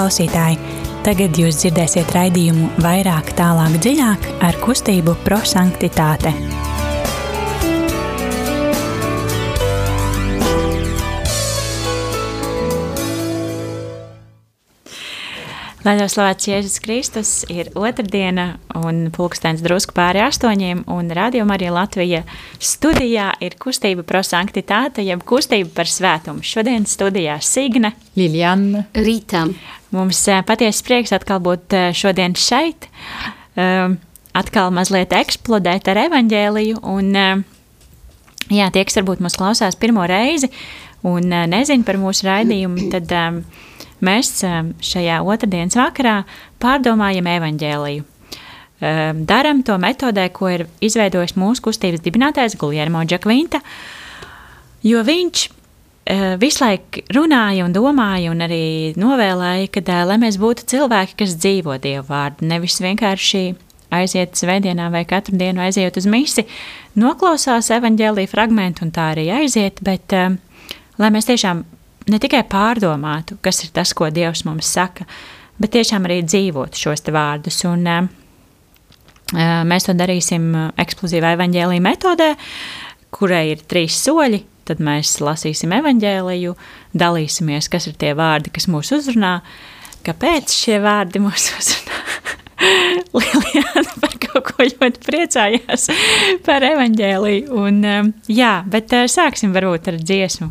klausītāji! Tagad jūs dzirdēsiet raidījumu vairāk, tālāk, dziļāk ar kustību prosanktitāte. Lai jau slavēts Jēzus Kristus, ir otrdiena un pulkstenis drusku pāri astoņiem, un Radio Marija Latvija studijā ir kustība prosanktitāte, jeb kustība par svētumu. Šodien studijā Signe, Liljana, Rīta. Mums eh, patiesi prieks atkal būt eh, šodien šeit, um, atkal mazliet eksplodēt ar evaņģēliju, un jā, tie, kas varbūt mūs klausās pirmo reizi un nezin par mūsu raidījumu, tad mēs šajā otrdienas vakarā pārdomājam evaņģēliju. Daram to metodē, ko ir izveidojis mūsu kustības dibinātājs Guljermo Džakvinta, jo viņš visu laiku runāja un domāja un arī novēlēja, ka, lai mēs būtu cilvēki, kas dzīvo Dievu vārdu, nevis vienkārši aiziet svētdienā vai katru dienu aiziet uz misi, noklausās evaņģēlīja fragmentu un tā arī aiziet, bet lai mēs tiešām ne tikai pārdomātu, kas ir tas, ko Dievs mums saka, bet tiešām arī dzīvot šos vārdus. Un, uh, mēs to darīsim eksplozīvā evaņģēlīja metodē, kurai ir trīs soļi. Tad mēs lasīsim evaņģēliju, dalīsimies, kas ir tie vārdi, kas mūs uzrunā, kāpēc šie vārdi mūs uzrunā. Lieliana par kaut ko ļoti priecājās par evaņģēliju. Un, jā, bet sāksim varbūt ar dziesmu.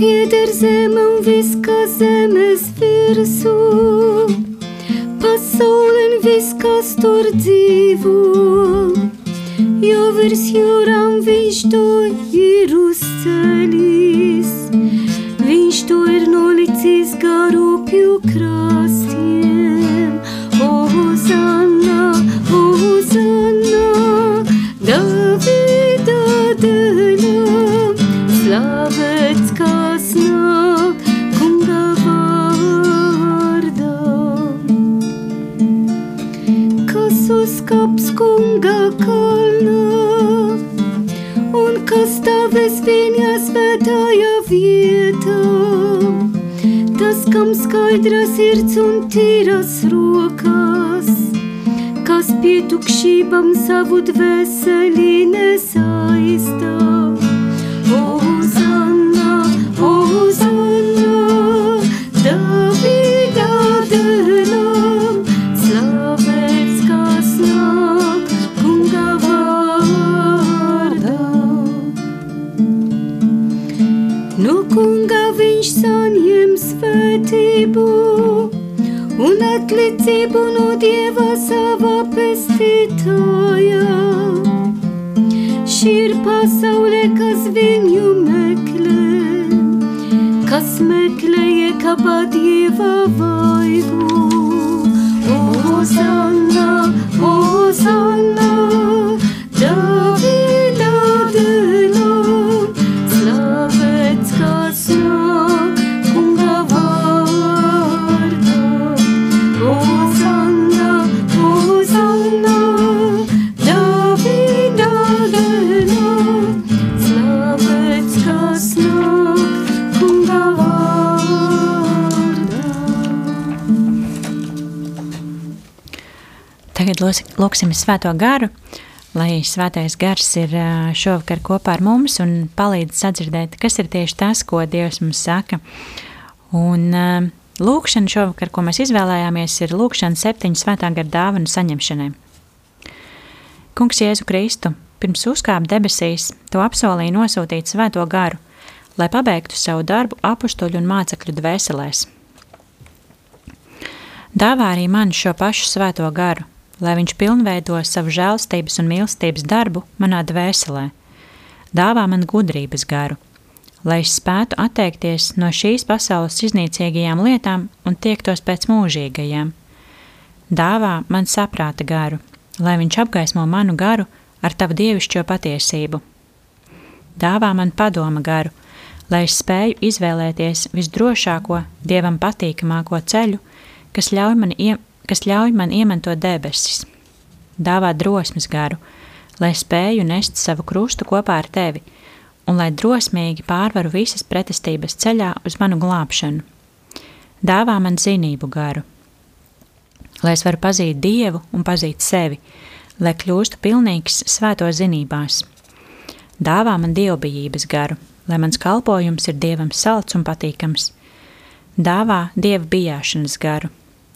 pieder zeme un viss, kas zemes virsū. Pasaule un viss, kas tur dzīvo. Jo virs jūrām viņš to ir uzceļis. Viņš to ir nolicis garu pju krastiem. O, Tas, kam skaidra sirds un tīras rokas, kas pietukšībam savu dvēseli nesaistā. Tagad lūksim Svēto garu, lai Svētais gars ir šovakar kopā ar mums un palīdz sadzirdēt, kas ir tieši tas, ko Dievs mums saka. Un lūkšana šovakar, ko mēs izvēlējāmies, ir lūkšana septiņu Svētā gara dāvanu saņemšanai. Kungs Jēzu Kristu, pirms uzkāpa debesīs, to apsolīja nosūtīt Svēto garu, lai pabeigtu savu darbu apustuļu un mācekļu dvēselēs. Dāvā arī man šo pašu Svēto garu, lai viņš pilnveido savu žēlstības un mīlestības darbu manā dvēselē, dāvā man gudrības garu, lai es spētu atteikties no šīs pasaules iznīcīgajām lietām un tiektos pēc mūžīgajām. Dāvā man saprāta garu, lai viņš apgaismo manu garu ar tavu dievišķo patiesību. Dāvā man padoma garu, lai es spēju izvēlēties visdrošāko, dievam patīkamāko ceļu, kas ļauj man, ie, kas ļauj man iemantot debesis. Dāvā drosmes garu, lai spēju nest savu krustu kopā ar tevi, un lai drosmīgi pārvaru visas pretestības ceļā uz manu glābšanu. Dāvā man zinību garu, lai es varu pazīt Dievu un pazīt sevi, lai kļūstu pilnīgs svēto zinībās. Dāvā man dievbijības garu, lai mans kalpojums ir Dievam salds un patīkams. Dāvā Dieva bijāšanas garu,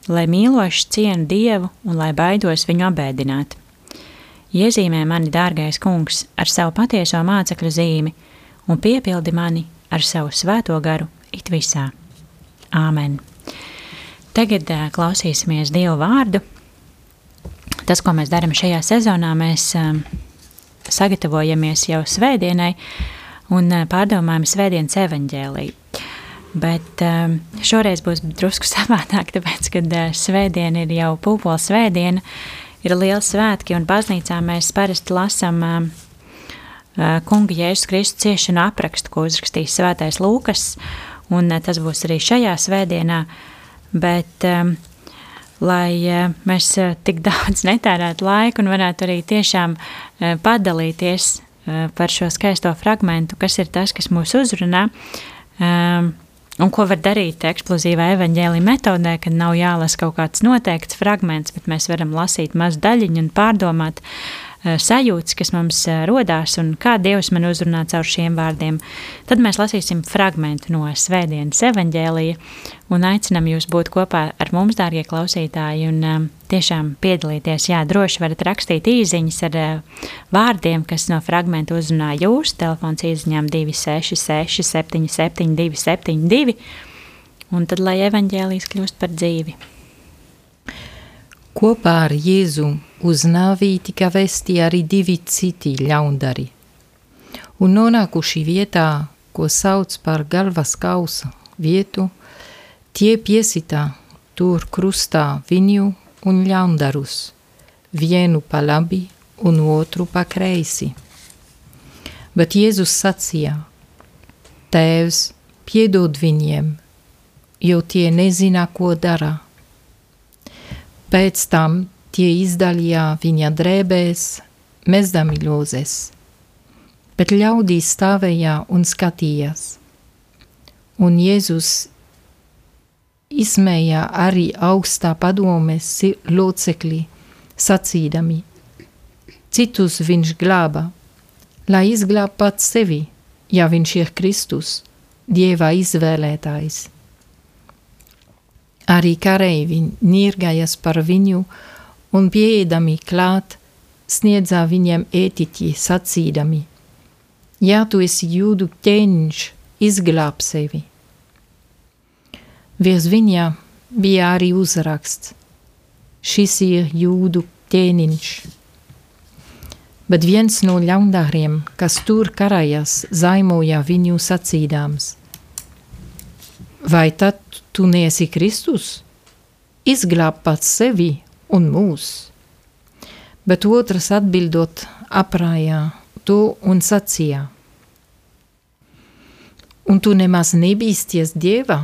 lai mīloši cienu Dievu un lai baidos viņu abēdināt. Iezīmē mani, dārgais kungs, ar savu patieso mācekļu zīmi un piepildi mani ar savu svēto garu it visā. Āmen! Tagad uh, klausīsimies Dievu vārdu. Tas, ko mēs darām šajā sezonā, mēs uh, sagatavojamies jau svētdienai un uh, pārdomājam svētdienas evaņģēliju. Bet um, šoreiz būs drusku savādāk, tāpēc, kad uh, svētdiena ir jau pūpola svētdiena, ir liela svētki, un baznīcā mēs parasti lasām uh, uh, kunga Jēzus Kristus ciešanu aprakstu, ko uzrakstījis svētais Lūkas, un uh, tas būs arī šajā svētdienā, bet um, lai mēs tik daudz netērētu laiku un varētu arī tiešām padalīties par šo skaisto fragmentu, kas ir tas, kas mūs uzrunā, um, Un ko var darīt eksplozīvā evaņģēlīja metodē, kad nav jālasa kaut kāds noteikts fragments, bet mēs varam lasīt mazu daļiņu un pārdomāt uh, sajūtas, kas mums uh, rodās un kā Dievs man uzrunā caur šiem vārdiem. Tad mēs lasīsim fragmentu no Svētdienas evaņģēlīja un aicinam jūs būt kopā ar mums, dārgie klausītāji, un uh, tiešām piedalīties. Jā, droši varat rakstīt īsiņas ar vārdiem, kas no fragmenta uzrunā jūs. Telefons izziņām 266, 77, 272. Un tad, lai evaņģēlijas kļūst par dzīvi. Kopā ar Jēzu uz nāvī tika vesti arī divi citi ļaundari. Un nonākuši vietā, ko sauc par galvas kausa vietu, tie piesitā tur krustā viņu un ļaundarus, vienu pa labi un otru pa kreisi. Bet Jēzus sacīja: Tēvs, piedod viņiem, jo tie nezina, ko dara. Pēc tam tie izdalīja viņa drēbēs, mezdami ļozes, bet ļaudīs stāvēja un skatījās. Un Jēzus izsmēja arī augstā padomes locekļi, sacīdami: Citus viņš glāba, lai izglābtu pats sevi, ja viņš ir Kristus, Dieva izvēlētājs. Arī kareivi nirgājas par viņu un pieeidami klāt, sniedzā viņam ētiķi sacīdami: Ja tu esi jūdu ķēniņš, izglāb sevi! Virs viņa bija arī uzraksts: Šis ir jūdu ķēniņš. Bet viens no ļaundariem, kas tur karājas, zaimoja viņu sacīdams: Vai tad tu neesi Kristus? Izglāb pats sevi un mūs. Bet otrs atbildot aprājā to un sacīja: Un tu nemaz nebīsties Dieva?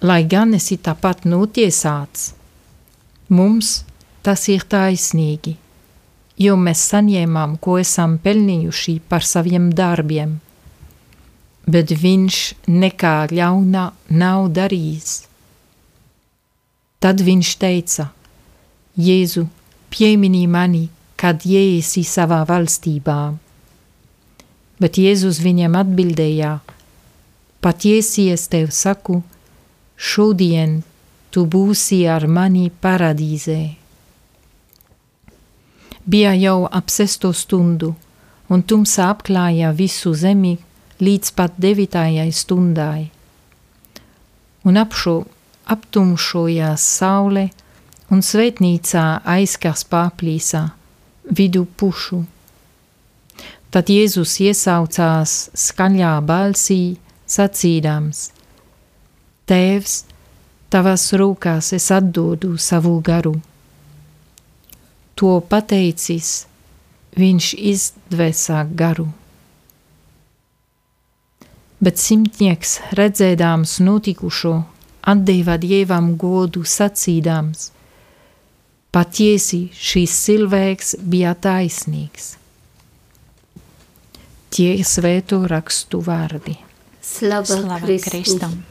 lai gan esi tāpat notiesāts, mums tas ir taisnīgi, jo mēs saņēmām, ko esam pelnījuši par saviem darbiem, bet viņš nekā ļaunā nav darījis. Tad viņš teica: Jēzu, pieminī mani, kad iesi savā valstībā. Bet Jēzus viņam atbildēja: Patiesi es tev saku, šodien tu būsi ar mani paradīzē. Bija jau ap sesto stundu, un tumsa apklāja visu zemi līdz pat devītajai stundai. Un apšo aptumšojās saule, un svētnīcā aizkars pārplīsā vidu pušu. Tad Jēzus iesaucās skaļā balsī, sacīdams: Tēvs, tavās rūkās es atdodu savu garu. To pateicis, viņš izdvēsā garu. Bet simtnieks, redzēdams notikušo, atdeva dievam godu sacīdams: Patiesi šīs cilvēks bija taisnīgs. Tie ir svēto rakstu vārdi. Slava, Slava Kristum. Kristum.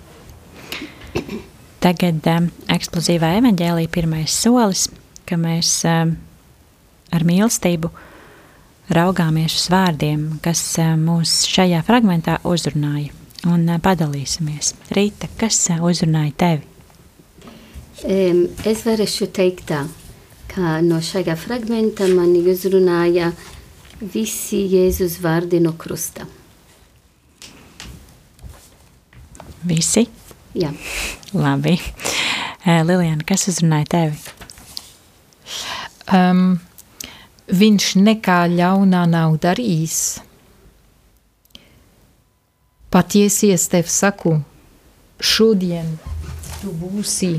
Tagad um, eksplozīvā evaņģēlīja pirmais solis, ka mēs um, ar mīlestību raugāmies uz vārdiem, kas um, mūs šajā fragmentā uzrunāja, un uh, padalīsimies. Rīta, kas uh, uzrunāja tevi? Es varēšu teikt tā, ka no šajā fragmenta mani uzrunāja visi Jēzus vārdi no krusta. Visi? Jā. Labi. Lilijana, kas uzrunāja tevi? Um, viņš nekā ļaunā nav darījis. Patiesi es tev saku, šodien tu būsi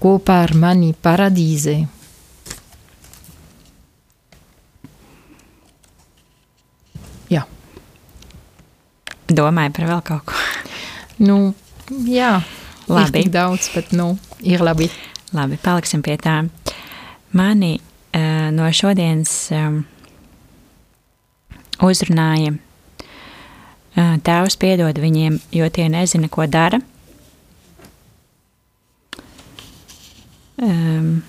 kopā ar mani paradīzē. Jā, Domāju par vēl kaut ko. nu, jā, Labi. ir tik daudz, bet nu, ir labi. Labi, paliksim pie tā. Mani no šodienas um, uzrunāja uh, Tēvs piedod viņiem, jo tie nezina, ko dara. Um,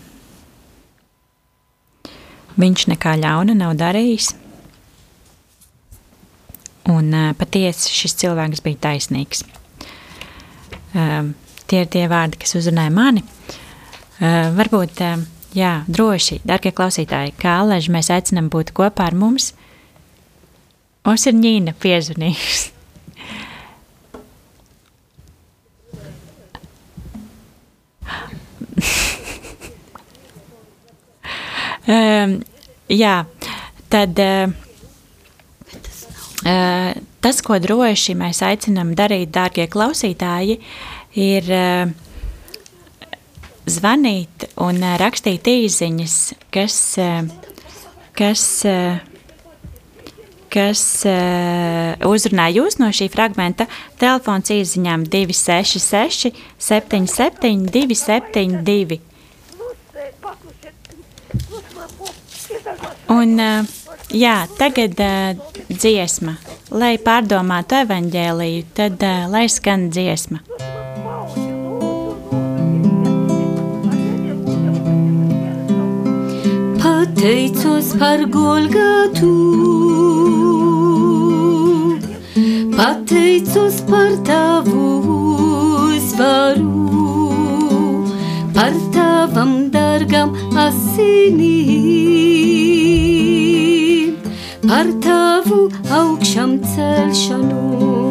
viņš nekā ļauna nav darījis. Un uh, patiesi šis cilvēks bija taisnīgs. Um, tie ir tie vārdi, kas uzrunāja mani. Uh, varbūt, uh, jā, droši, darbie klausītāji, kā Alaži mēs aicinām būt kopā ar mums. Mums ir Ņīna piezvanījusi. um, jā, tad uh, tas, ko droši mēs aicinām darīt, dārgie klausītāji, ir uh, zvanīt un rakstīt īsiņas, kas, kas, kas uzrunā jūs no šī fragmenta. Telefons īsiņām 266, 77, 272. Un, jā, tagad dziesma. Lai pārdomātu evaņģēliju, tad lai skan dziesma. Pateicos par Golgatu, pateicos par tavu uzvaru, par tavam dargam asinīm, par tavu augšām celšanos.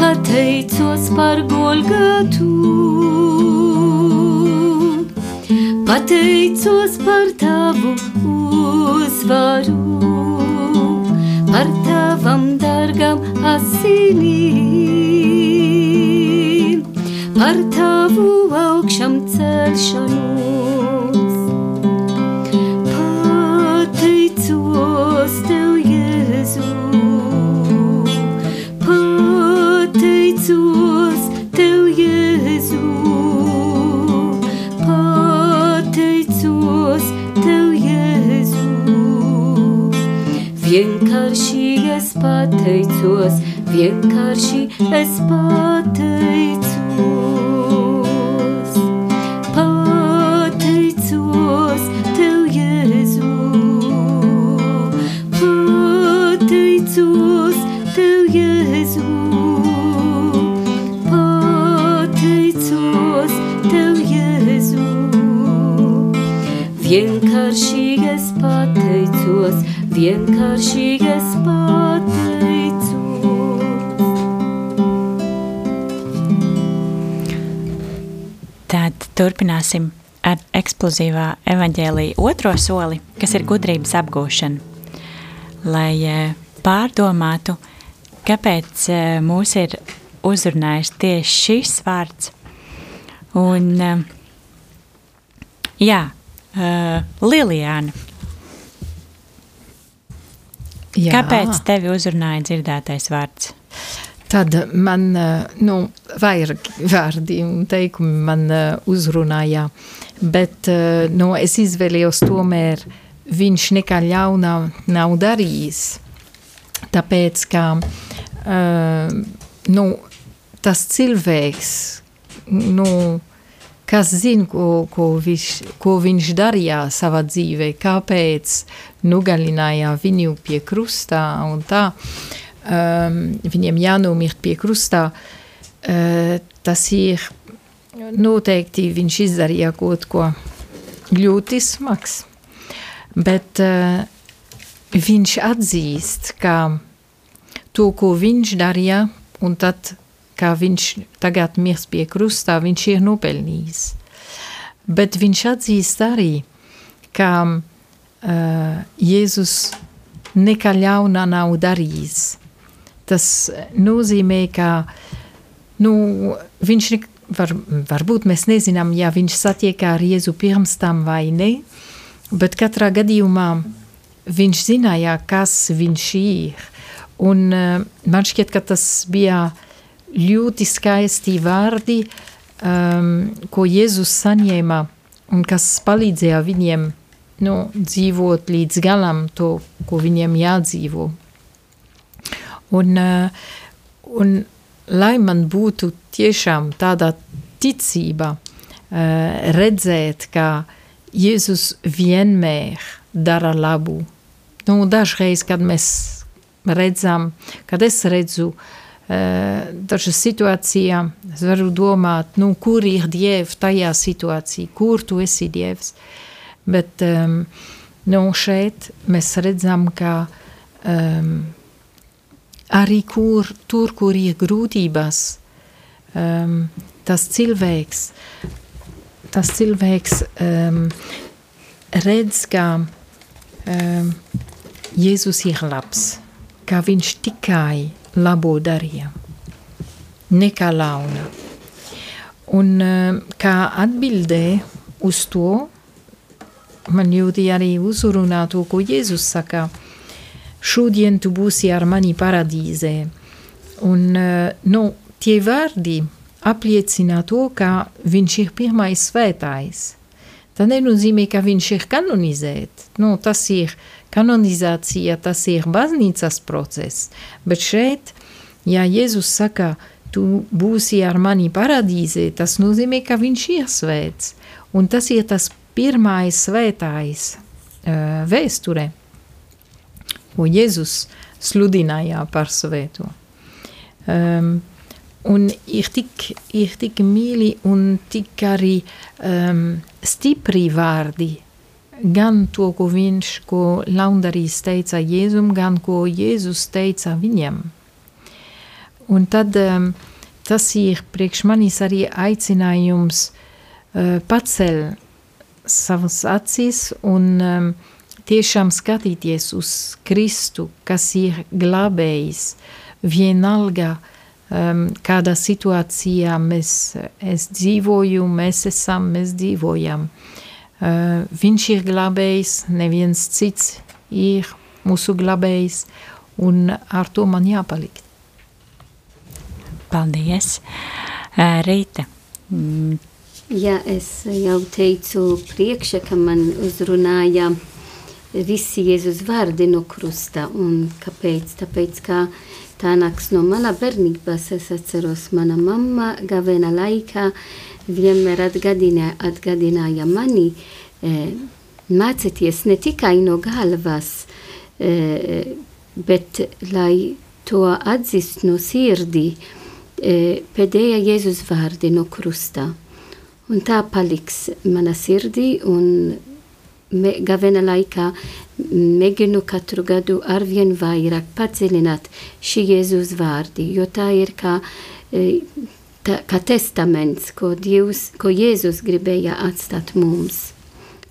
Pateicos par Golgatu, pateicos par tavu uzvaru, par tavam dargam asinīm, par tavu augšām celšanos. Pateicos, vienkārši es pateicos. Pateicos tev, Jēzu, pateicos tev, Jēzu, pateicos tev, Jēzu. Vienkārši es pateicos, vienkārši es pateicos. Turpināsim ar eksplozīvā evaņģēlīja otro soli, kas ir gudrības apgūšana, lai uh, pārdomātu, kāpēc uh, mūs ir uzrunājis tieši šis vārds. Un, uh, jā, Lilijāna, Jā. kāpēc tevi uzrunāja dzirdētais vārds? Tad man nu, vairāk vārdi un teikumi man uzrunāja, bet nu, es izvēlējos tomēr viņš nekā ļaunā nav darījis. Tāpēc, ka uh, nu, tas cilvēks, nu, kas zina, ko, ko, viņš, ko viņš darīja savā dzīvē, kāpēc nogalināja viņu pie krustā un tā. Um, viņiem jānomirt pie krustā, uh, tas ir noteikti viņš izdarīja kaut ko ļoti smags. Bet uh, viņš atzīst, ka to, ko viņš darīja, un tad, kā viņš tagad mirst pie krustā, viņš ir nopelnījis. Bet viņš atzīst arī, ka uh, Jēzus nekā ļauna nav darījis. Tas nozīmē, ka nu, viņš var, varbūt mēs nezinām, ja viņš satiek ar Jēzu pirms tam vai ne, bet katrā gadījumā viņš zināja, kas viņš ir. Un uh, man šķiet, ka tas bija ļoti skaisti vārdi, um, ko Jēzus saņēma un kas palīdzēja viņiem nu, dzīvot līdz galam to, ko viņiem jādzīvo. Un, eh, un lai man būtu tiešām tāda ticība eh, redzēt, ka Jēzus vienmēr dara labu. Nu, dažreiz, kad mēs redzam, kad es redzu uh, dažas situācijā, es varu domāt, nu, kur ir Dievs tajā situācijā, kur tu esi Dievs. Bet um, nu, šeit mēs redzam, ka um, arī kur, tur, kur ir grūtības, um, tas cilvēks, tas cilvēks um, redz, ka um, Jēzus ir labs, ka viņš tikai labo darīja, nekā launa. Un um, kā atbildē uz to, man ļoti arī uzrunā to, ko Jēzus saka, šodien tu būsi ar mani paradīzē. Un, nu, tie vārdi apliecina to, ka viņš ir pirmais svētājs. Tas nenozīmē, ka viņš ir kanonizēts. Nu, tas ir kanonizācija, tas ir baznīcas process. Bet šeit, ja Jēzus saka, tu būsi ar mani paradīzē, tas nozīmē, ka viņš ir svēts. Un tas ir tas pirmais svētājs uh, vēsturē ko Jēzus sludināja par svēto. Um, un ir tik, ir tik mīļi un tik arī um, stipri vārdi, gan to, ko viņš, ko laundarīs teica Jēzum, gan ko Jēzus teica viņam. Un tad um, tas ir priekš manis arī aicinājums uh, pacel savas acis un um, tiešām skatīties uz Kristu, kas ir glābējis, vienalga, um, kādā situācijā mēs es dzīvoju, mēs esam, mēs dzīvojam. Uh, viņš ir glābējis, neviens cits ir mūsu glābējis, un ar to man jāpalikt. Paldies! Uh, Rīta! Mm. Jā, es jau teicu priekšā, ka man uzrunāja uh, visi Jēzus vārdi no krusta. Un kāpēc? Tāpēc, ka tā nāks no mana bērnības. Es atceros, mana mamma gavena laikā vienmēr atgadināja, atgadināja mani e, mācīties ne tikai no galvas, e, bet lai to atzīst no sirdī, e, pēdējā Jēzus vārdi no krusta. Un tā paliks mana sirdī un me, gavena laikā mēģinu katru gadu arvien vairāk padziļināt šī Jēzus vārdi, jo tā ir kā e, tā, kā testaments, ko, Dievs, ko Jēzus gribēja atstāt mums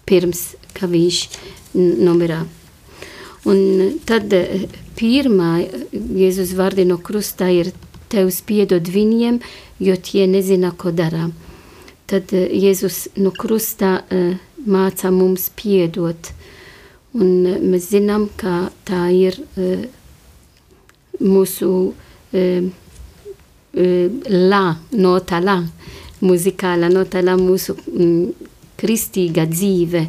pirms, ka viņš nomirā. Un tad eh, pirmā Jēzus vārdi no krusta ir Tevs piedod viņiem, jo tie nezina, ko dara. Tad eh, Jēzus no krusta uh, māca mums piedot. Un uh, mēs zinām, ka tā ir uh, mūsu la, nota la, muzikāla nota la mūsu mm, kristīga dzīve,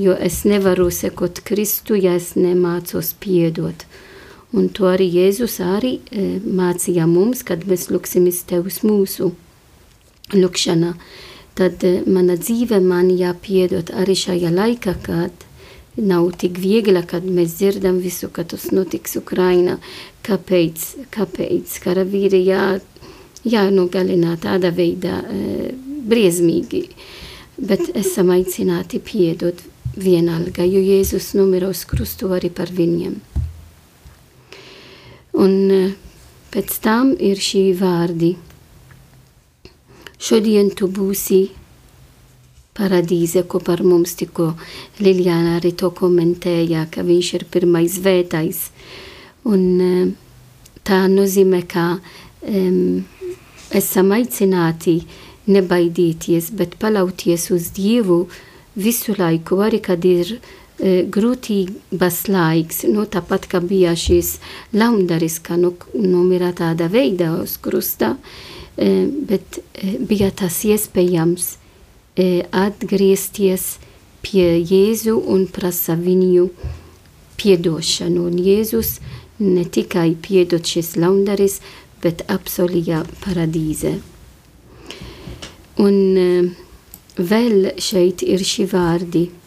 jo es nevaru sekot Kristu, ja es nemācos piedot. Un to arī Jēzus arī e, mācīja mums, kad mēs lūksimies Tevs mūsu lūkšanā. Tad e, mana dzīve man jāpiedot arī šajā laikā, kad nav tik viegli, kad mēs dzirdam visu, ka tas notiks Ukrainā. Kāpēc? Kāpēc? Karavīri jā, jānogalina tādā veidā e, briesmīgi. Bet esam aicināti piedot vienalga, jo Jēzus numira uz krustu arī par viņiem. Un eh, pēc tam ir šī vārdi. Šodien tu būsi paradīze, ko par mums tikko Liljāna arī to komentēja, ka viņš ir pirmais vētais. Un eh, tā nozīmē, ka um, esam aicināti nebaidīties, bet palauties uz Dievu visu laiku, arī kad ir E, grūtības laiks, nu, tāpat kā bija šīs laundaris, ka nu, nomira tādā veidā uz krusta, e, bet e, bija tas iespējams atgriezties pie Jēzu un prasa viņu piedošanu. Un Jēzus ne tikai piedod šis laundaris, bet apsolīja paradīze. Un vēl šeit ir šī vārdi –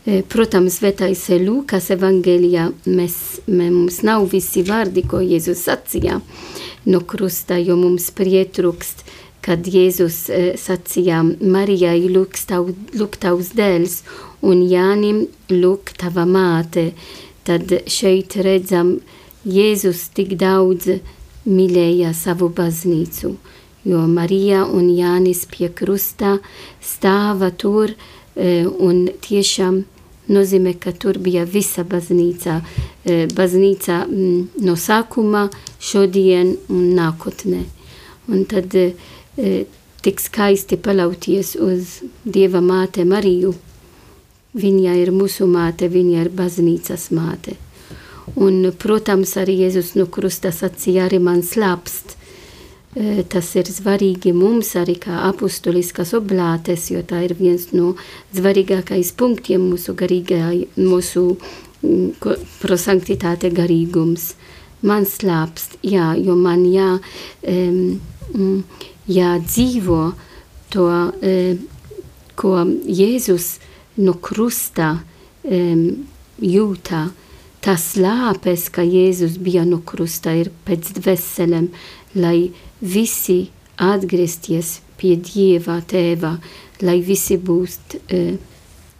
Protams, Svētais Lūkas evangelijā mēs, mums nav visi vārdi, ko Jēzus sacīja no krusta, jo mums prietrukst, kad Jēzus sacīja Marijai lūk tavs dēls un Jānim lūk tava māte. Tad šeit redzam, Jēzus tik daudz mīlēja savu baznīcu, jo Marija un Jānis pie krusta stāva tur, un tiešām nozīmē, ka tur bija visa baznīca, baznīca no sākuma, šodien un nākotnē. Un tad tik skaisti palauties uz Dieva māte Mariju. Viņa ir mūsu māte, viņa ir baznīcas māte. Un, protams, arī Jēzus no krusta sacīja, arī man slāpst Tas ir svarīgi mums arī kā apustuliskas oblātes, jo tā ir viens no svarīgākais punktiem mūsu garīgā, mūsu prosanktitāte garīgums. Man slāpst, jā, jo man jā, um, jādzīvo to, um, ko Jēzus no krusta um, jūtā. Tas lāpes, ka Jēzus bija no krusta, ir pēc dveselēm, lai visi atgriezties pie Dieva tēva, lai visi būst uh,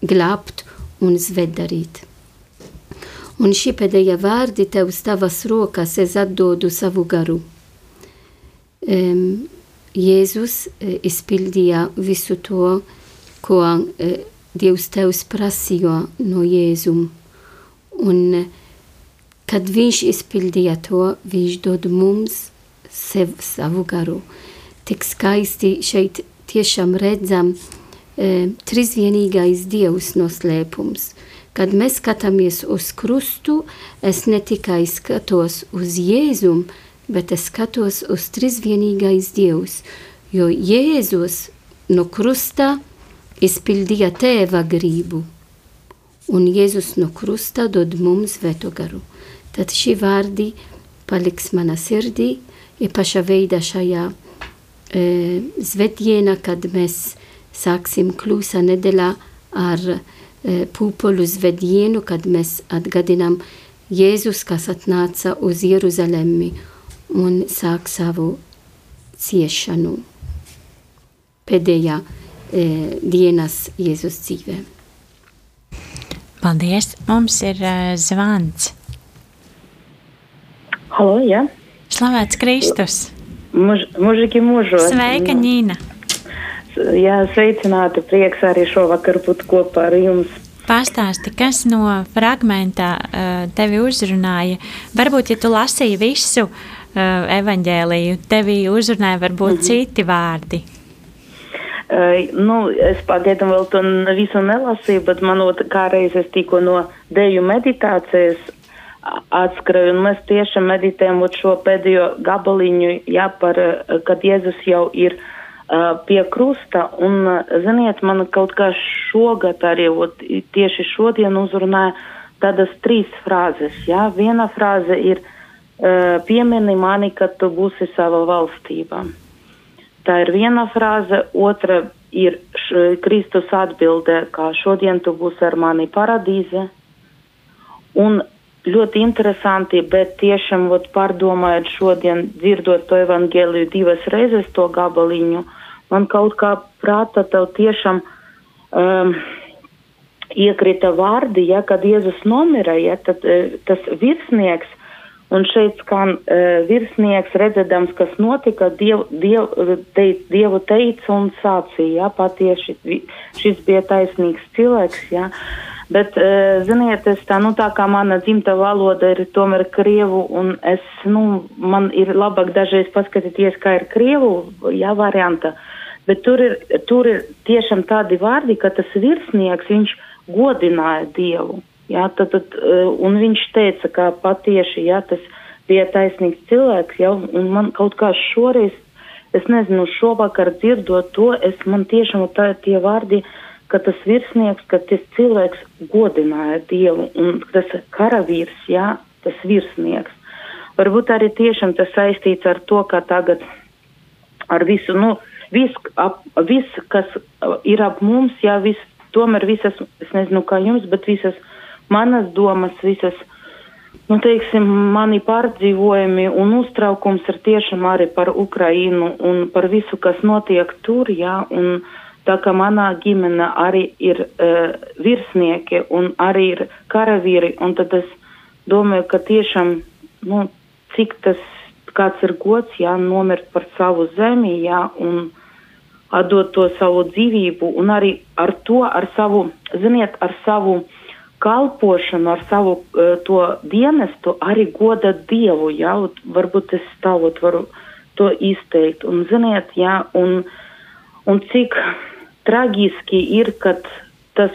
glābt un svētdarīt. Un šī pēdējā vārdi tev tavas rokas es atdodu savu garu. Um, Jēzus uh, izpildīja visu to, ko uh, Dievs tevs prasīja no Jēzum. Un uh, kad viņš izpildīja to, viņš dod mums sev, savu garu. Tik skaisti šeit tiešām redzam e, trīsvienīgais dievs noslēpums. Kad mēs skatāmies uz krustu, es ne tikai skatos uz Jēzum, bet es skatos uz trīsvienīgais dievs, jo Jēzus no krusta izpildīja tēva gribu, un Jēzus no krusta dod mums veto garu. Tad šī vārdi paliks mana sirdī, īpaša veidā šajā e, svētdienā, kad mēs sāksim klusā nedēļā ar e, pūpolu svētdienu, kad mēs atgadinām Jēzus, kas atnāca uz Jeruzalemi un sāk savu ciešanu pēdējā e, dienas Jēzus dzīvē. Paldies! Mums ir uh, zvans. Halo, jā. Slavēts Kristus! Muž, mužiki mūžos. Sveika, Ņīna! Jā, sveicināti. Prieks arī šovakar būt kopā ar jums. Pastāsti, kas no fragmentā uh, tevi uzrunāja? Varbūt, ja tu lasīji visu uh, evaņģēliju, tevi uzrunāja varbūt -hmm. citi vārdi. Uh, nu, es pagaidām vēl to visu nelasīju, bet man kā reiz es tikko no deju meditācijas atskrēju, un mēs tiešām meditējam šo pēdējo gabaliņu, jā, par, kad Jēzus jau ir uh, pie krusta, un, ziniet, man kaut kā šogad arī, ot, tieši šodien uzrunāja tādas trīs frāzes, jā, viena frāze ir piemini mani, kad tu būsi sava valstībā. Tā ir viena frāze, otra ir š, Kristus atbildē, kā šodien tu būsi ar mani paradīze, un ļoti interesanti, bet tiešām ot, pārdomājot šodien, dzirdot to evaņģēliju divas reizes to gabaliņu, uh, man kaut kā prātā tev tiešām um, iekrita vārdi, ja, kad Jēzus nomira, ja, tad uh, tas virsnieks, un šeit skan uh, virsnieks redzēdams, kas notika, diev, diev, te, Dievu teica un sācīja, ja, patiesi šis bija taisnīgs cilvēks, ja. Bet, uh, ziniet, es tā, nu tā kā mana dzimta valoda ir tomēr krievu, un es, nu, man ir labāk dažreiz paskatīties, kā ir krievu, jā, varianta. Uh, Bet tur ir, tur ir tiešām tādi vārdi, ka tas virsnieks, viņš godināja Dievu. Jā, tad, tad, eh, un viņš teica, ka patieši, jā, tas bija taisnīgs cilvēks, jā, man kaut kā šoreiz, es nezinu, šovakar dzirdot to, es man tiešām tā tie vārdi, ka tas virsnieks, ka tas cilvēks godināja Dievu, un tas karavīrs, jā, tas virsnieks. Varbūt arī tiešām tas saistīts ar to, ka tagad ar visu, nu, viss, ap, viss kas uh, ir ap mums, jā, viss, tomēr visas, es nezinu kā jums, bet visas manas domas, visas, nu, teiksim, mani pārdzīvojumi un uztraukums ir tiešām arī par Ukrainu un par visu, kas notiek tur, jā, un tā kā manā ģimene arī ir uh, virsnieki un arī ir karavīri, un tad es domāju, ka tiešām, nu, cik tas kāds ir gods, jā, nomirt par savu zemi, jā, un atdot to savu dzīvību un arī ar to, ar savu, ziniet, ar savu kalpošanu, ar savu uh, to dienestu arī goda Dievu, jā, varbūt es stāvot varu to izteikt. Un, ziniet, jā, un, un cik traģiski ir, kad tas,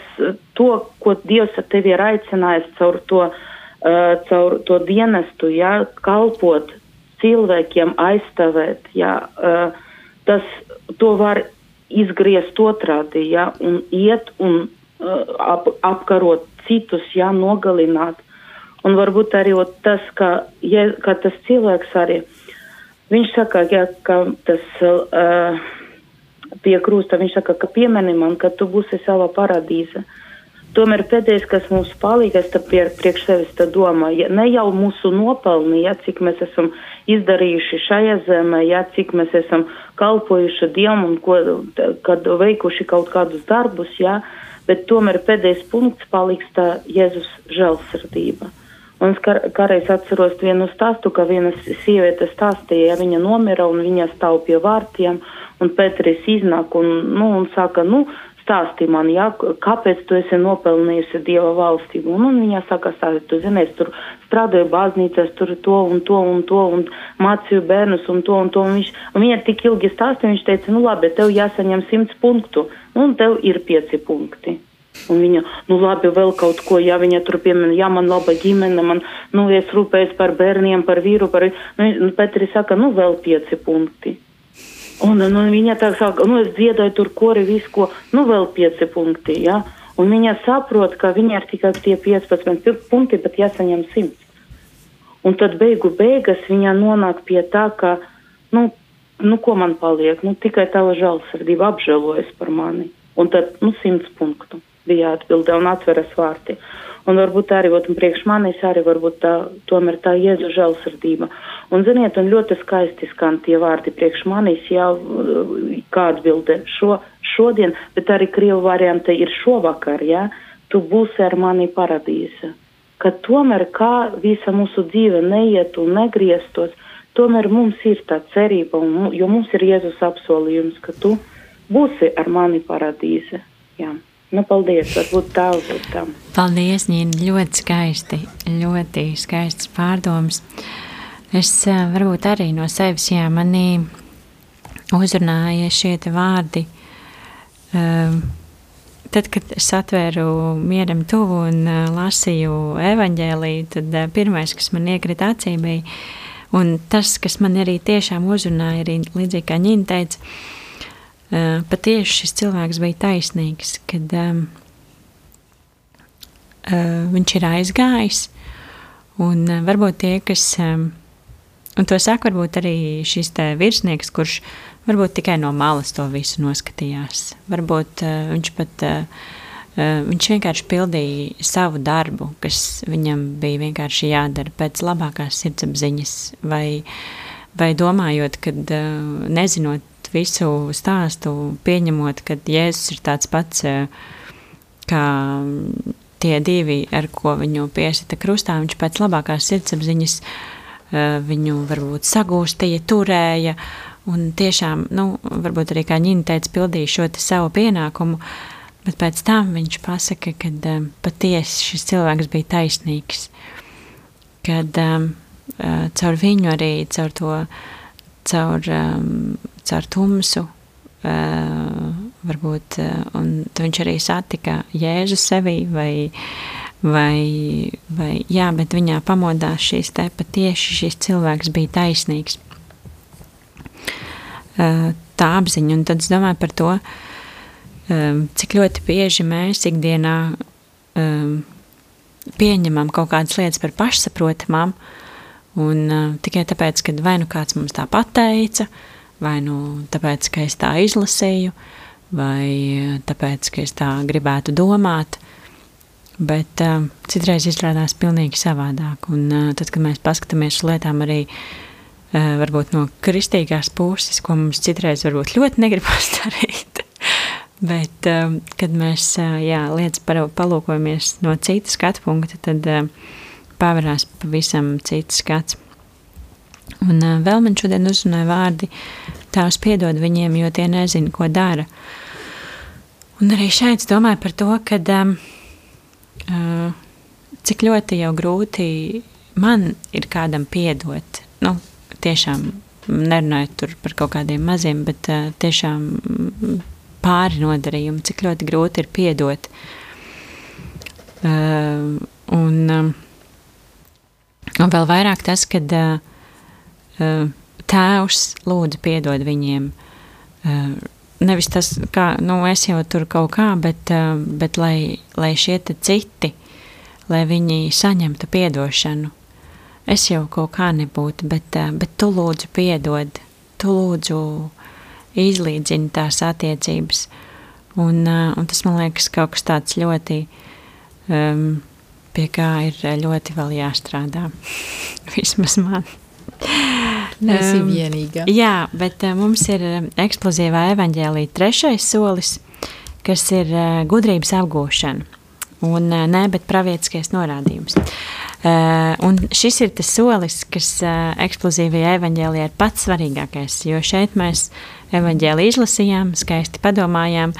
to, ko Dievs tevi ir aicinājis caur to, uh, caur to dienestu, jā, kalpot cilvēkiem, aizstāvēt, jā, uh, tas to var izgriezt otrādi, ja, un iet un uh, ap, apkarot citus, ja, nogalināt. Un varbūt arī tas, ka, ja, ka tas cilvēks arī, viņš saka, ja, ka tas uh, pie krūsta, viņš saka, ka piemeni man, ka tu būsi sava paradīze. Tomēr pēdējais, kas mums palīdz, es pie, priekš sevis domāju, ja ne jau mūsu nopelni, ja, cik mēs esam izdarījuši šajā zemē, ja, cik mēs esam kalpojuši Dievam un ko, kad veikuši kaut kādus darbus, ja, bet tomēr pēdējais punkts paliks tā Jēzus žēlsirdība. Un kā, kādreiz atceros vienu stāstu, ka viena sieviete stāstīja, ja viņa nomira un viņa stāv pie vārtiem, un Pēteris iznāk un, nu, un saka, nu, stāsti man, ja, kāpēc tu esi nopelnījusi Dieva valstību. Un, un viņa saka, stāsti, tu zini, es tur strādāju baznīcās, tur to un to un to un mācīju bērnus un to un to. Un viņš, un viņa tik ilgi stāstīja, viņš teica, nu labi, tev jāsaņem simts punktu, un tev ir pieci punkti. Un viņa, nu labi, vēl kaut ko, ja viņa tur piemēra, ja man laba ģimene, man, nu, es rūpējos par bērniem, par vīru, par, nu, Petri saka, nu, vēl pieci punkti. Un, un viņa tā saka, nu es dziedāju tur kori visu, ko, nu vēl pieci punkti, jā. Ja? Un viņa saprot, ka viņa ir tikai tie 15 punkti, bet jāsaņem 100. Un tad beigu beigas viņa nonāk pie tā, ka, nu, nu ko man paliek, nu tikai tava žēlsirdība apžēlojas par mani. Un tad, nu, 100 punktu bija atbilde un atveras vārti. Un varbūt arī, ot, priekš manis arī varbūt tā, tomēr tā Jēzu žēlsirdība. Un, ziniet, un ļoti skaisti skan tie vārdi priekš manis, jā, kā atbilde šo, šodien, bet arī Krievu variante ir šovakar, jā, tu būsi ar mani paradīze. Ka tomēr kā visa mūsu dzīve neiet un negrieztos, tomēr mums ir tā cerība, un, jo mums ir Jēzus apsolījums, ka tu būsi ar mani paradīze. Jā. Nu, paldies, varbūt tā būtu tam. Paldies, Nīna, ļoti skaisti, ļoti skaists pārdoms. Es varbūt arī no sevis, jā, manī uzrunāja šie vārdi. Um, tad, kad es atvēru mieram tuvu un lasīju evaņģēlīju, tad pirmais, kas man iekrita acī, bija, un tas, kas man arī tiešām uzrunāja, arī līdzīgi kā Ņina teica, patieši šis cilvēks bija taisnīgs, kad um, uh, viņš ir aizgājis, un uh, varbūt tie, kas, um, un to saka varbūt arī šis virsnieks, kurš Varbūt tikai no malas to visu noskatījās. Varbūt uh, viņš pat uh, viņš vienkārši pildīja savu darbu, kas viņam bija vienkārši jādara pēc labākās sirdsapziņas, vai, vai domājot, uh, nezinot visu stāstu, pieņemot, ka Jēzus ir tāds pats kā tie divi, ar ko viņu piesita krustā, viņš pēc labākās sirdsapziņas viņu varbūt sagūstīja, turēja, Un tiešām, nu, varbūt arī kā Ņina teica, pildīja šo savu pienākumu, bet pēc tam viņš pasaka, ka um, patiesi šis cilvēks bija taisnīgs. Kad um, uh, caur viņu arī, caur to, caur, um, caur tumsu, uh, varbūt, uh, un viņš arī satika Jēzu sevī vai, vai, vai, jā, bet viņā pamodās šīs te patieši šis cilvēks bija taisnīgs tā apziņa. Un tad es domāju par to, cik ļoti bieži mēs ikdienā pieņemam kaut kādas lietas par pašsaprotamām, un tikai tāpēc, ka vai nu kāds mums tā pateica, vai nu tāpēc, ka es tā izlasīju, vai tāpēc, ka es tā gribētu domāt. Bet uh, citreiz izrādās pilnīgi savādāk. Un, uh, tad, kad mēs paskatāmies uz lietām arī uh, varbūt no kristīgās puses, ko mums citreiz varbūt ļoti negribas darīt. Bet, eh, kad mēs eh, jā, lietas palūkojamies no citas skatu punkta, tad pavērās pavisam cits skats. Un vēl man šodien uzrunāja vārdi, tās piedod viņiem, jo tie nezina, ko dara. Un arī šeit es domāju par to, ka uh, cik ļoti jau grūti man ir kādam piedot. Nu, tiešām nerunājot par kaut kādiem maziem, bet uh, tiešām pāri nodarījumu, cik ļoti grūti ir piedot. Uh, un, um, un vēl vairāk tas, kad uh, uh, tēvs lūdzu piedod viņiem. Uh, nevis tas, kā, nu, es jau tur kaut kā, bet, uh, bet lai, lai šie citi, lai viņi saņemtu piedošanu, es jau kaut kā nebūtu, bet, eh, bet tu lūdzu piedod, tu lūdzu izlīdzini tās attiecības. Un, eh, un tas man liekas kaut kas tāds ļoti, um, pie kā ir ļoti vēl jāstrādā. Vismaz man. Nesi um, vienīgā. Jā, bet uh, mums ir eksplozīvā evaņģēlī trešais solis, kas ir uh, gudrības apgūšana. Un uh, nē, bet pravietiskais norādījums. Uh, Uh, un šis ir tas solis, kas uh, eksplozīvajā evanģēlijā ir pats svarīgākais, jo šeit mēs evanģēliju izlasījām, skaisti padomājām,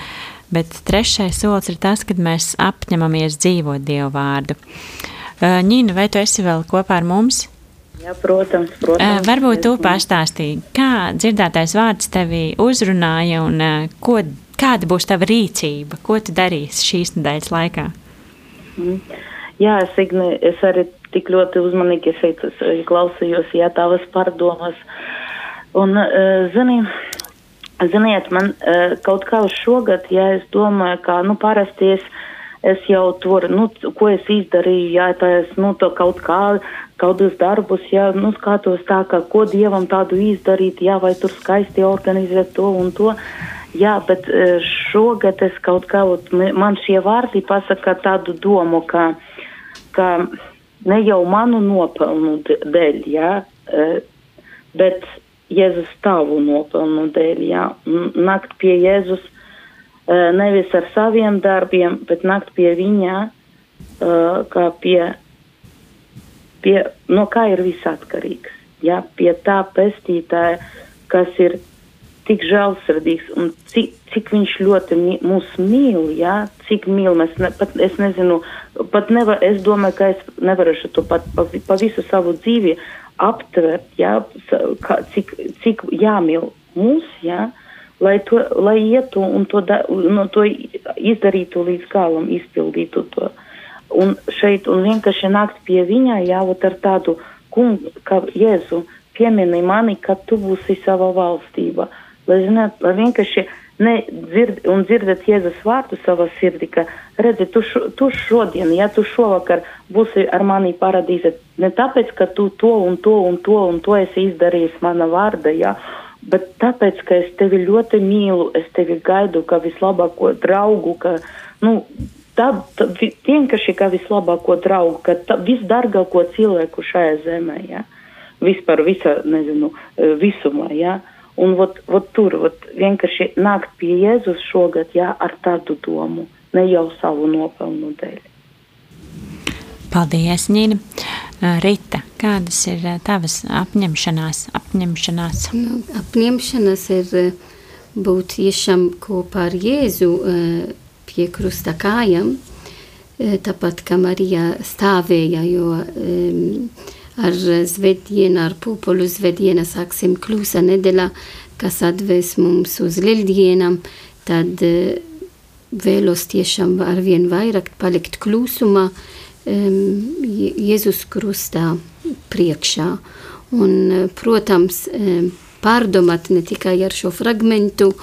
bet trešais solis ir tas, kad mēs apņemamies dzīvot Dievu vārdu. Ņīna, vai tu esi vēl kopā ar mums? Jā, protams, protams. Varbūt tu pastāstīji, kā dzirdētais vārds tevi uzrunāja un ko, kāda būs tava rīcība, ko tu darīsi šīs nedēļas laikā? Mm. Jā, es, Igne, es arī tik ļoti uzmanīgi šeit klausījos, jā, tavas pārdomas. Un, zini, ziniet, man uh, kaut kā šogad, ja es domāju, ka, nu, parasti es, es jau tur, nu, ko es izdarīju, jā, tā es, nu, to kaut kā, kādus darbus, jā, nu, skatos tā, ka, ko Dievam tādu izdarīt, jā, vai tur skaisti organizēt to un to. Jā, bet šogad es kaut kā, man šie vārdi pasaka tādu domu, ka, ka ne jau manu nopelnu dēļ, jā, e, bet Jēzus tavu nopelnu dēļ, jā, nakt pie Jēzus e, nevis ar saviem darbiem, bet nakt pie viņa, e, kā pie, pie no kā ir viss atkarīgs. ja, pie tā pestītāja, kas ir tik žēlsirdīgs un cik, cik viņš ļoti mi, mūs mīl, ja, cik mīl mēs, ne, pat es nezinu, pat nevar, es domāju, ka es nevarēšu to pat pa, pa visu savu dzīvi aptvert, ja, kā, cik, cik jāmīl mūs, ja, lai, to, lai ietu un to, da, no to izdarītu līdz galam, izpildītu to. Un šeit, un vienkārši nākt pie viņa, jāvot ar tādu kungu, kā Jēzu, piemini mani, ka tu būsi sava valstība. Uh, lai zināt, lai vienkārši nedzird un dzirdat Jēzus vārdu savā sirdī, ka redzi, tu, šo, tu šodien, ja tu šovakar būsi ar mani paradīze, ne tāpēc, ka tu to un to un to un to esi izdarījis mana vārda, ja, bet tāpēc, ka es tevi ļoti mīlu, es tevi gaidu kā vislabāko draugu, ka, nu, tā, tā vienkārši kā vislabāko draugu, ka tā, visdargāko cilvēku šajā zemē, ja, vispār visa, nezinu, visumā, ja. Uh, Un ot, ot tur ot, vienkārši nākt pie Jēzus šogad, jā, ar tādu domu, ne jau savu nopelnu dēļ. Paldies, Nīna. Rita, kādas ir tavas apņemšanās? apņemšanās? Nu, apņemšanās ir būt tiešām kopā ar Jēzu pie krusta kājām, tāpat kā Marija stāvēja, jo um, ar zvedienu, ar pupulu zvedienu sāksim klusa nedēļa, kas atvēs mums uz lieldienām, tad uh, vēlos tiešām arvien vairāk palikt klusumā um, Jēzus krustā priekšā. Un, uh, protams, pārdomāt ne tikai ar šo fragmentu,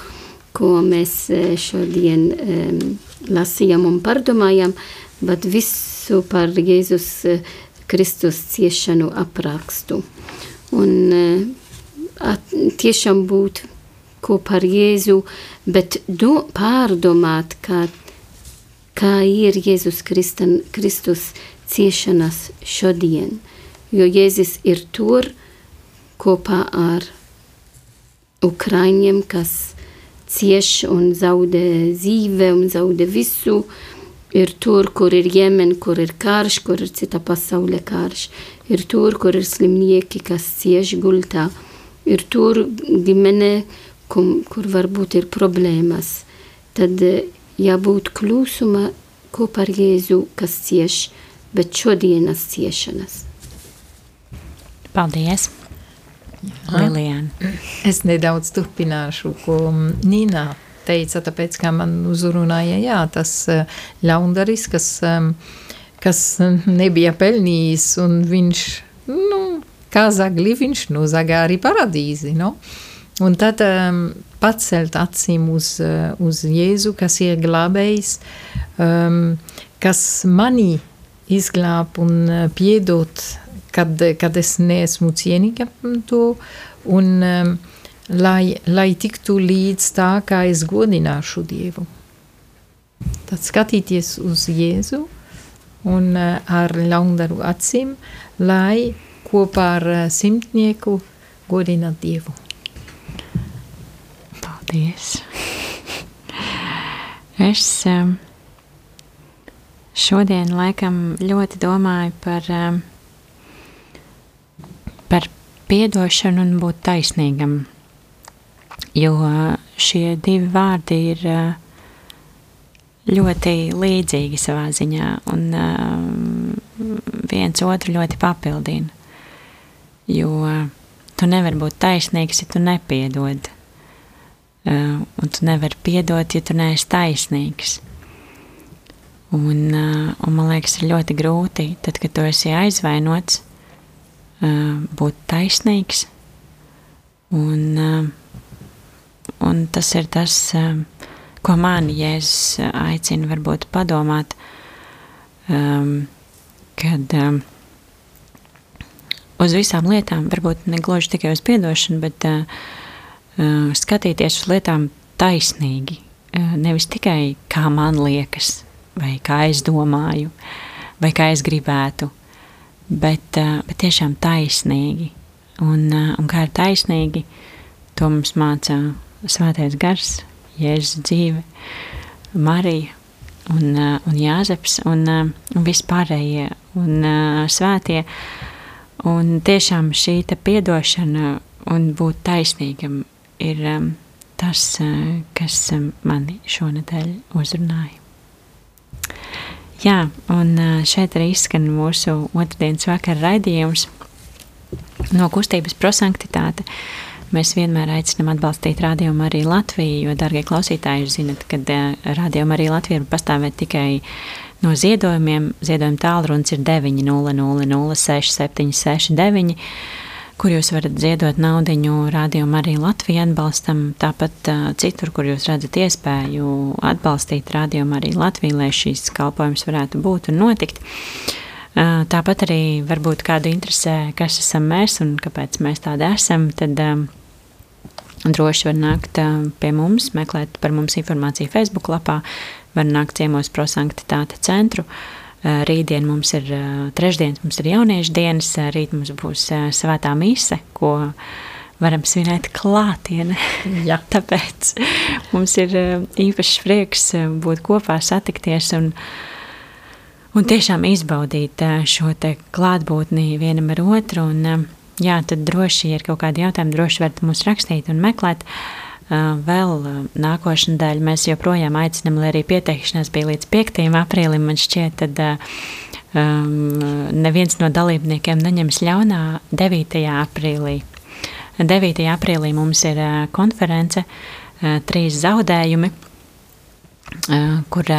ko mēs uh, šodien lasījām un pārdomājām, bet visu par Jēzus uh, Kristus ciešanu aprakstu. Un eh, at, tiešām būt kopā ar Jēzu, bet do, pārdomāt, kā, kā ir Jēzus Kristan, Kristus ciešanas šodien. Jo Jēzus ir tur kopā ar Ukraiņiem, kas cieš un zaudē dzīve un zaudē visu, uh, ir tur, kur ir Jemen, kur ir karš, kur ir cita pasaulē karš, ir tur, kur ir slimnieki, kas cieši gultā, ir tur ģimene, kur, kur varbūt ir problēmas. Tad eh, jābūt klusuma kopā ar Jēzu, kas cieš, bet šodienas ciešanas. Paldies! Liliana. Es nedaudz turpināšu, ko Nīna teica, tāpēc, kā man uzrunāja, jā, tas eh, ļaundaris, kas, kas nebija pelnījis, un viņš, nu, kā zagli, viņš nozaga arī paradīzi, no? Un tad um, pacelt acīm uz, eh, uz Jēzu, kas ir glābējs, um, kas mani izglāb un eh, piedot, kad, kad es neesmu cienīga to, un um, lai, lai tiktu līdz tā, kā es godināšu Dievu. Tad skatīties uz Jēzu un uh, ar ļaundaru acīm, lai kopā ar uh, simtnieku godināt Dievu. Paldies! Es um, šodien laikam ļoti domāju par, par piedošanu un būt taisnīgam jo šie divi vārdi ir ļoti līdzīgi savā ziņā, un viens otru ļoti papildina. Jo tu nevari būt taisnīgs, ja tu nepiedod, un tu nevari piedot, ja tu neesi taisnīgs. Un, un man liekas, ir ļoti grūti, tad, kad tu esi aizvainots, būt taisnīgs. Un, Un tas ir tas, um, ko man Jēzus aicina varbūt padomāt, um, kad um, uz visām lietām, varbūt ne gluži tikai uz piedošanu, bet uh, skatīties uz lietām taisnīgi. Uh, nevis tikai kā man liekas, vai kā es domāju, vai kā es gribētu, bet, uh, bet tiešām taisnīgi. Un, un kā ir taisnīgi, to mums māca svētais gars, Jēzus dzīve, Marija un, uh, un Jāzeps un, uh, un vispārējie un uh, svētie. Un tiešām šī piedošana un būt taisnīgam ir um, tas, uh, kas um, mani šonadēļ uzrunāja. Jā, un uh, šeit arī izskan mūsu otrdienas vakara raidījums no kustības prosanktitāte. Mēs vienmēr aicinām atbalstīt rādījumu arī Latviju, jo, darbie klausītāji, jūs zinat, ka uh, rādījumu arī Latvija var pastāvēt tikai no ziedojumiem. Ziedojuma tālrunis ir 900-6769, kur jūs varat ziedot naudu rādījumu arī Latviju atbalstam. Tāpat uh, citur, kur jūs redzat iespēju atbalstīt rādījumu arī Latviju, lai šīs kalpojums varētu būt un notikt. Uh, tāpat arī varbūt kādu interesē, kas esam mēs un kāpēc mēs tādi esam, tad um, droši var nākt pie mums, meklēt par mums informāciju Facebook lapā, var nākt ciemos prosanktitāte centru. Eh, rītdien mums ir trešdienas, mums ir jauniešu dienas, rīt mums būs svētā mise, ko varam svinēt klātienē. Ja. Tāpēc mums ir īpašs prieks būt kopā, satikties un, un tiešām izbaudīt šo te klātbūtni vienam ar otru. Un, jā, tad droši, ir kaut kādi jautājumi, droši varat mūs rakstīt un meklēt. Vēl nākošais daļa mēs joprojām aicinām, lai arī pieteikšanās bija līdz 5. aprīlim. Man šķiet, tad um, neviens no dalībniekiem neņems ļaunā 9. aprīlī. 9. aprīlī mums ir konference, trīs zaudējumi, kur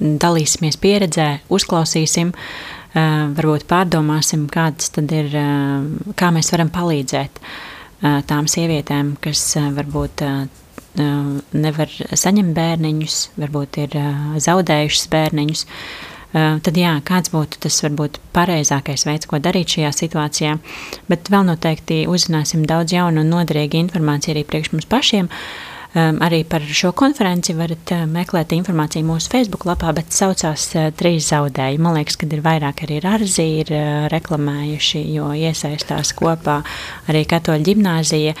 dalīsimies pieredzē, uzklausīsim, varbūt pārdomāsim, kādas tad ir, kā mēs varam palīdzēt tām sievietēm, kas varbūt nevar saņemt bērniņus, varbūt ir zaudējušas bērniņus. Tad, jā, kāds būtu tas varbūt pareizākais veids, ko darīt šajā situācijā. Bet vēl noteikti uzzināsim daudz jaunu un noderīgu informāciju arī priekš mums pašiem. Uh, arī par šo konferenci varat uh, meklēt informāciju mūsu Facebook lapā, bet saucās uh, trīs zaudēji. Man liekas, ka ir vairāk arī Rāzi ir uh, reklamējuši, jo iesaistās kopā arī Katoļu ģimnāzija.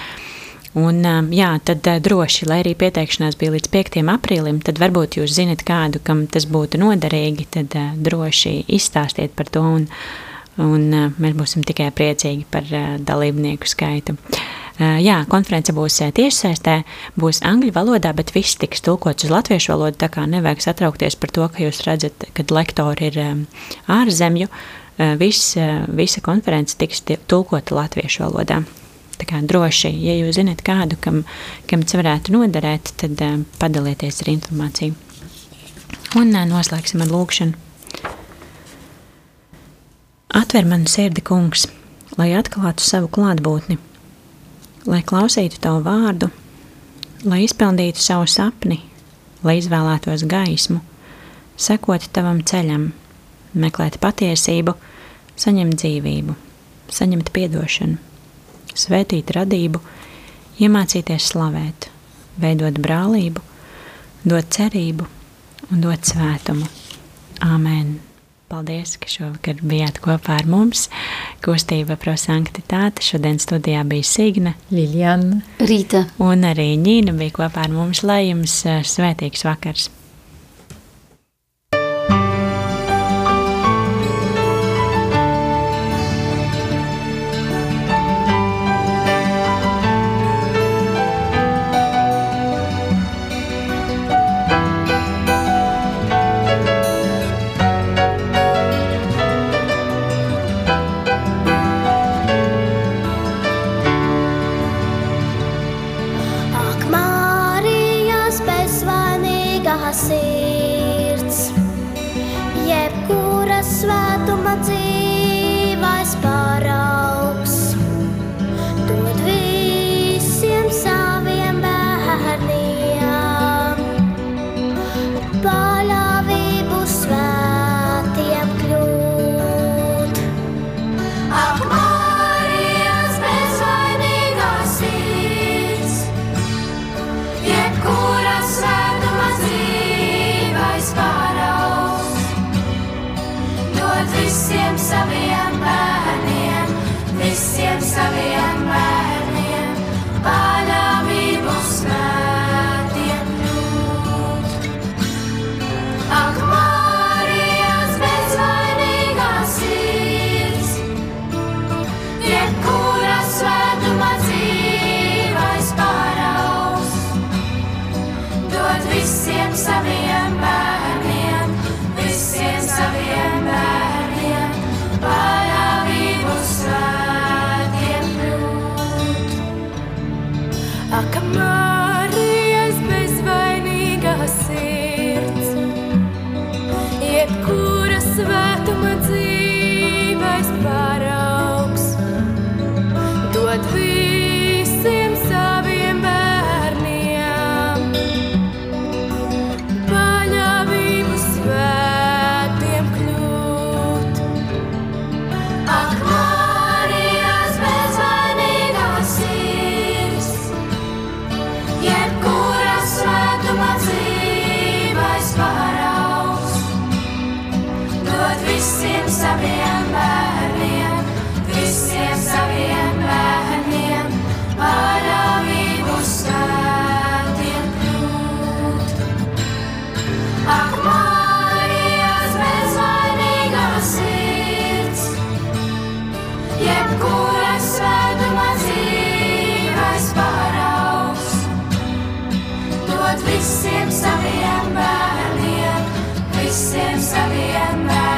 Un, um, jā, tad uh, droši, lai arī pieteikšanās bija līdz 5. aprīlim, tad varbūt jūs zinat kādu, kam tas būtu noderīgi, tad uh, droši izstāstiet par to, un, un uh, mēs būsim tikai priecīgi par uh, dalībnieku skaitu. Eh, jā, konference būs eh, tiešsaistē, būs angļu valodā, bet viss tiks tulkots uz latviešu valodu. Tā kā nevajag satraukties par to, ka jūs redzat, kad lektori ir eh, ārzemju. Viss, visa konference tiks tulkota latviešu valodā. Tā kā droši, ja jūs zinat kādu, kam, kam tas varētu noderēt, tad padalieties ar informāciju. Un noslēgsim ar lūkšanu. Atver manu sirdi, kungs, lai atklātu savu klātbūtni lai klausītu tavu vārdu, lai izpildītu savu sapni, lai izvēlētos gaismu, sekot tavam ceļam, meklēt patiesību, saņemt dzīvību, saņemt atdošanu, svētīt radību, iemācīties slavēt, veidot brālību, dot cerību un dot svētumu. Āmen! Paldies, ka šovakar bijāt kopā ar mums. Kustība prosanktitāte. Šodien studijā bija Signa, Liljana, Rīta un arī Ņīna bija kopā ar mums. Lai jums eh, svētīgs vakars! visiem saviem bērniem, visiem saviem bērniem. visiem saviem mērķiem.